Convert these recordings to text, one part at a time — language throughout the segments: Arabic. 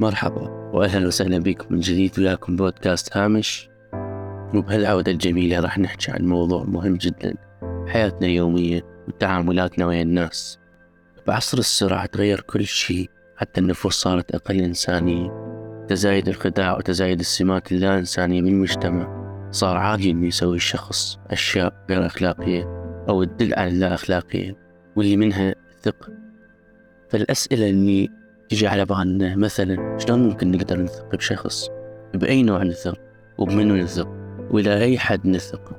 مرحبا واهلا وسهلا بكم من جديد وياكم بودكاست هامش. وبهالعودة الجميلة راح نحكي عن موضوع مهم جدا حياتنا اليومية وتعاملاتنا ويا الناس. بعصر السرعة تغير كل شيء حتى النفوس صارت أقل إنسانية. تزايد الخداع وتزايد السمات اللا إنسانية بالمجتمع صار عادي إنه يسوي الشخص أشياء غير أخلاقية أو تدل على اللا أخلاقية واللي منها الثقة. فالأسئلة اللي تجي على بالنا مثلا شلون ممكن نقدر نثق بشخص؟ بأي نوع نثق؟ وبمنو نثق؟ وإلى أي حد نثق؟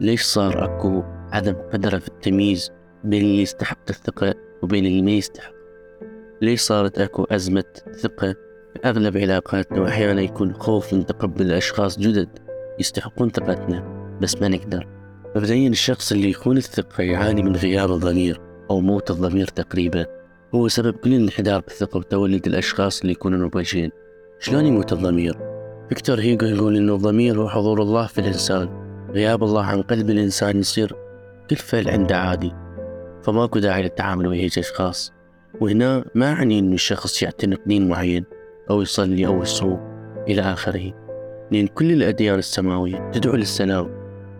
ليش صار أكو عدم قدرة في التمييز بين اللي يستحق الثقة وبين اللي ما يستحق؟ ليش صارت أكو أزمة ثقة في أغلب علاقاتنا وأحيانا يكون خوف من تقبل أشخاص جدد يستحقون ثقتنا بس ما نقدر؟ مبدئيا الشخص اللي يكون الثقة يعاني من غياب الضمير أو موت الضمير تقريبا. هو سبب كل الانحدار بالثقة وتولد الأشخاص اللي يكونون مباشرين شلون يموت الضمير؟ فيكتور هيجو يقول إنه الضمير هو حضور الله في الإنسان. غياب الله عن قلب الإنسان يصير كل فعل عنده عادي. فماكو داعي للتعامل ويا هيج أشخاص. وهنا ما أعني إنه الشخص يعتنق دين معين أو يصلي أو يصوم إلى آخره. لأن كل الأديان السماوية تدعو للسلام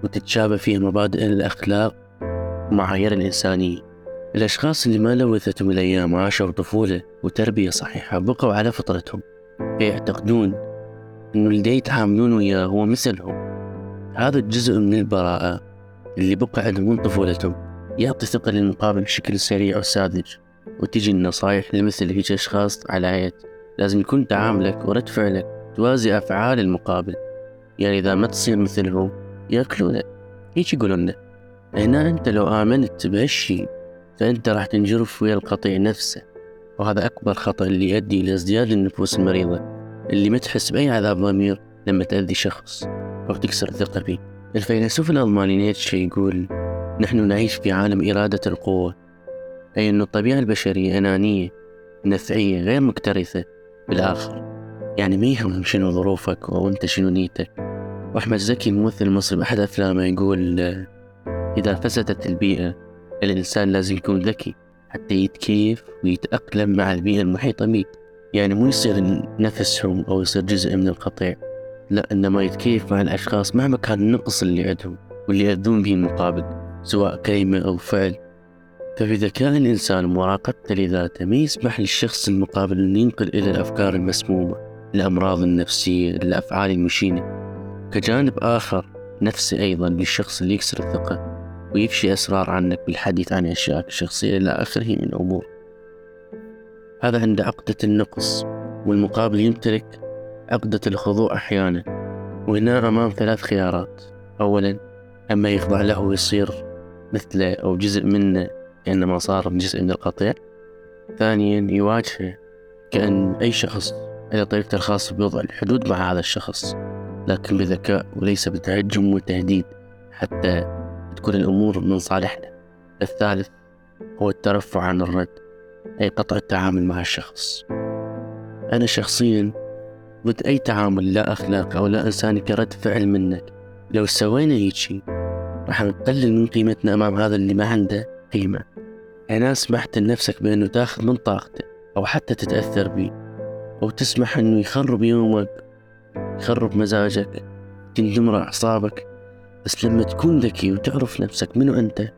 وتتشابه فيها مبادئ الأخلاق ومعايير الإنسانية. الأشخاص اللي ما لوثتهم الأيام وعاشوا طفولة وتربية صحيحة بقوا على فطرتهم. يعتقدون إنه اللي يتعاملون وياه هو مثلهم. هذا الجزء من البراءة اللي بقى عندهم من طفولتهم. يعطي ثقة للمقابل بشكل سريع وساذج وتجي النصايح لمثل هيك أشخاص على آية لازم يكون تعاملك ورد فعلك توازي أفعال المقابل. يعني إذا ما تصير مثلهم ياكلونك هيك يقولون هنا أنت لو آمنت بهالشي فأنت راح تنجرف ويا القطيع نفسه. وهذا أكبر خطأ اللي يؤدي إلى ازدياد النفوس المريضة اللي ما تحس بأي عذاب ضمير لما تأذي شخص. أو تكسر الثقة فيه. الفيلسوف الألماني نيتشه يقول نحن نعيش في عالم إرادة القوة. أي أن الطبيعة البشرية أنانية نفعية غير مكترثة بالآخر. يعني ما يهمهم شنو ظروفك أو أنت شنو نيتك. وأحمد زكي الممثل المصري بأحد أفلامه يقول إذا فسدت البيئة الإنسان لازم يكون ذكي حتى يتكيف ويتأقلم مع البيئة المحيطة به يعني مو يصير نفسهم أو يصير جزء من القطيع. لا إنما يتكيف مع الأشخاص مهما كان النقص اللي عندهم واللي يأذون به المقابل سواء كلمة أو فعل. ففي ذكاء الإنسان ومراقبته لذاته ما يسمح للشخص المقابل أن ينقل إلى الأفكار المسمومة الأمراض النفسية الأفعال المشينة. كجانب آخر نفسي أيضا للشخص اللي يكسر الثقة. ويفشي أسرار عنك بالحديث عن أشيائك الشخصية إلى آخره من الأمور هذا عند عقدة النقص والمقابل يمتلك عقدة الخضوع أحيانا. وهنا أمام ثلاث خيارات. أولا أما يخضع له ويصير مثله أو جزء منه كأنما صار جزء من القطيع. ثانيا يواجهه كأن أي شخص على طريقته الخاصة بوضع الحدود مع هذا الشخص لكن بذكاء وليس بتهجم وتهديد حتى تكون الأمور من صالحنا. الثالث هو الترفع عن الرد أي قطع التعامل مع الشخص. أنا شخصيا ضد أي تعامل لا أخلاقي أو لا إنساني كرد فعل منك. لو سوينا هيجي راح نقلل من قيمتنا أمام هذا اللي ما عنده قيمة. أنا سمحت لنفسك بأنه تأخذ من طاقته أو حتى تتأثر به أو تسمح أنه يخرب يومك يخرب مزاجك تندمر أعصابك. بس لما تكون ذكي وتعرف نفسك منو أنت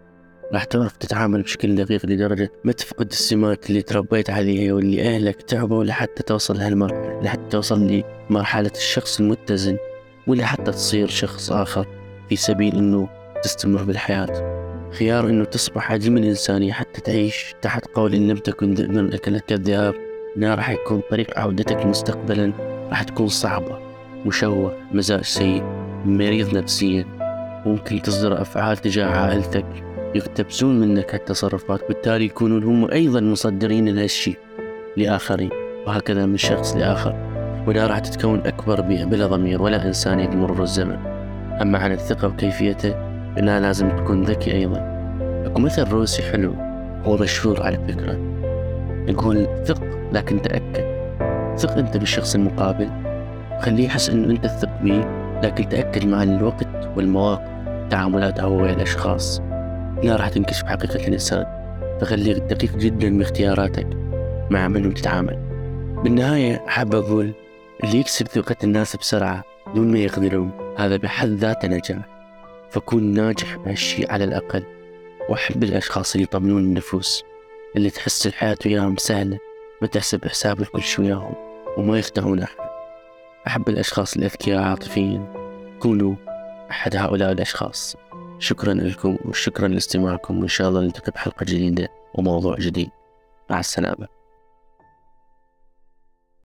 راح تعرف تتعامل بشكل دقيق لدرجة ما تفقد السمات اللي تربيت عليها واللي أهلك تعبوا لحتى توصل لهالمرحلة لحتى توصل لمرحلة الشخص المتزن ولا حتى تصير شخص آخر في سبيل أنه تستمر بالحياة. خيار أنه تصبح عديم الإنسانية حتى تعيش تحت قول إن لم تكن ذئبا أكلتك الذئاب هنا راح يكون طريق عودتك مستقبلا راح تكون صعبة مشوه مزاج سيء مريض نفسيا. ممكن تصدر أفعال تجاه عائلتك يقتبسون منك هالتصرفات بالتالي يكونون هم أيضا مصدرين لهالشيء لآخرين وهكذا من شخص لآخر. ولا راح تتكون أكبر بيئة بلا ضمير ولا إنسانية بمرور الزمن. أما عن الثقة وكيفيته إنها لازم تكون ذكي أيضا. أكو مثل روسي حلو هو مشهور على فكرة. يقول ثق لكن تأكد. ثق أنت بالشخص المقابل. خليه يحس أنه أنت تثق به لكن تأكد مع الوقت والمواقف. تعاملات ويا الأشخاص لا راح تنكشف حقيقة الإنسان فخليك دقيق جدا باختياراتك مع من تتعامل بالنهاية أحب أقول اللي يكسب ثقة الناس بسرعة دون ما يقدرون هذا بحد ذاته نجاح. فكون ناجح بهالشي على الأقل وأحب الأشخاص اللي يطمنون النفوس اللي تحس الحياة وياهم سهلة ما تحسب حساب الكل شي وياهم وما يختارون أحد. أحب الأشخاص الأذكياء عاطفيين كونوا أحد هؤلاء الأشخاص. شكرا لكم وشكرا لاستماعكم وإن شاء الله نلتقي بحلقة جديدة وموضوع جديد. مع السلامة.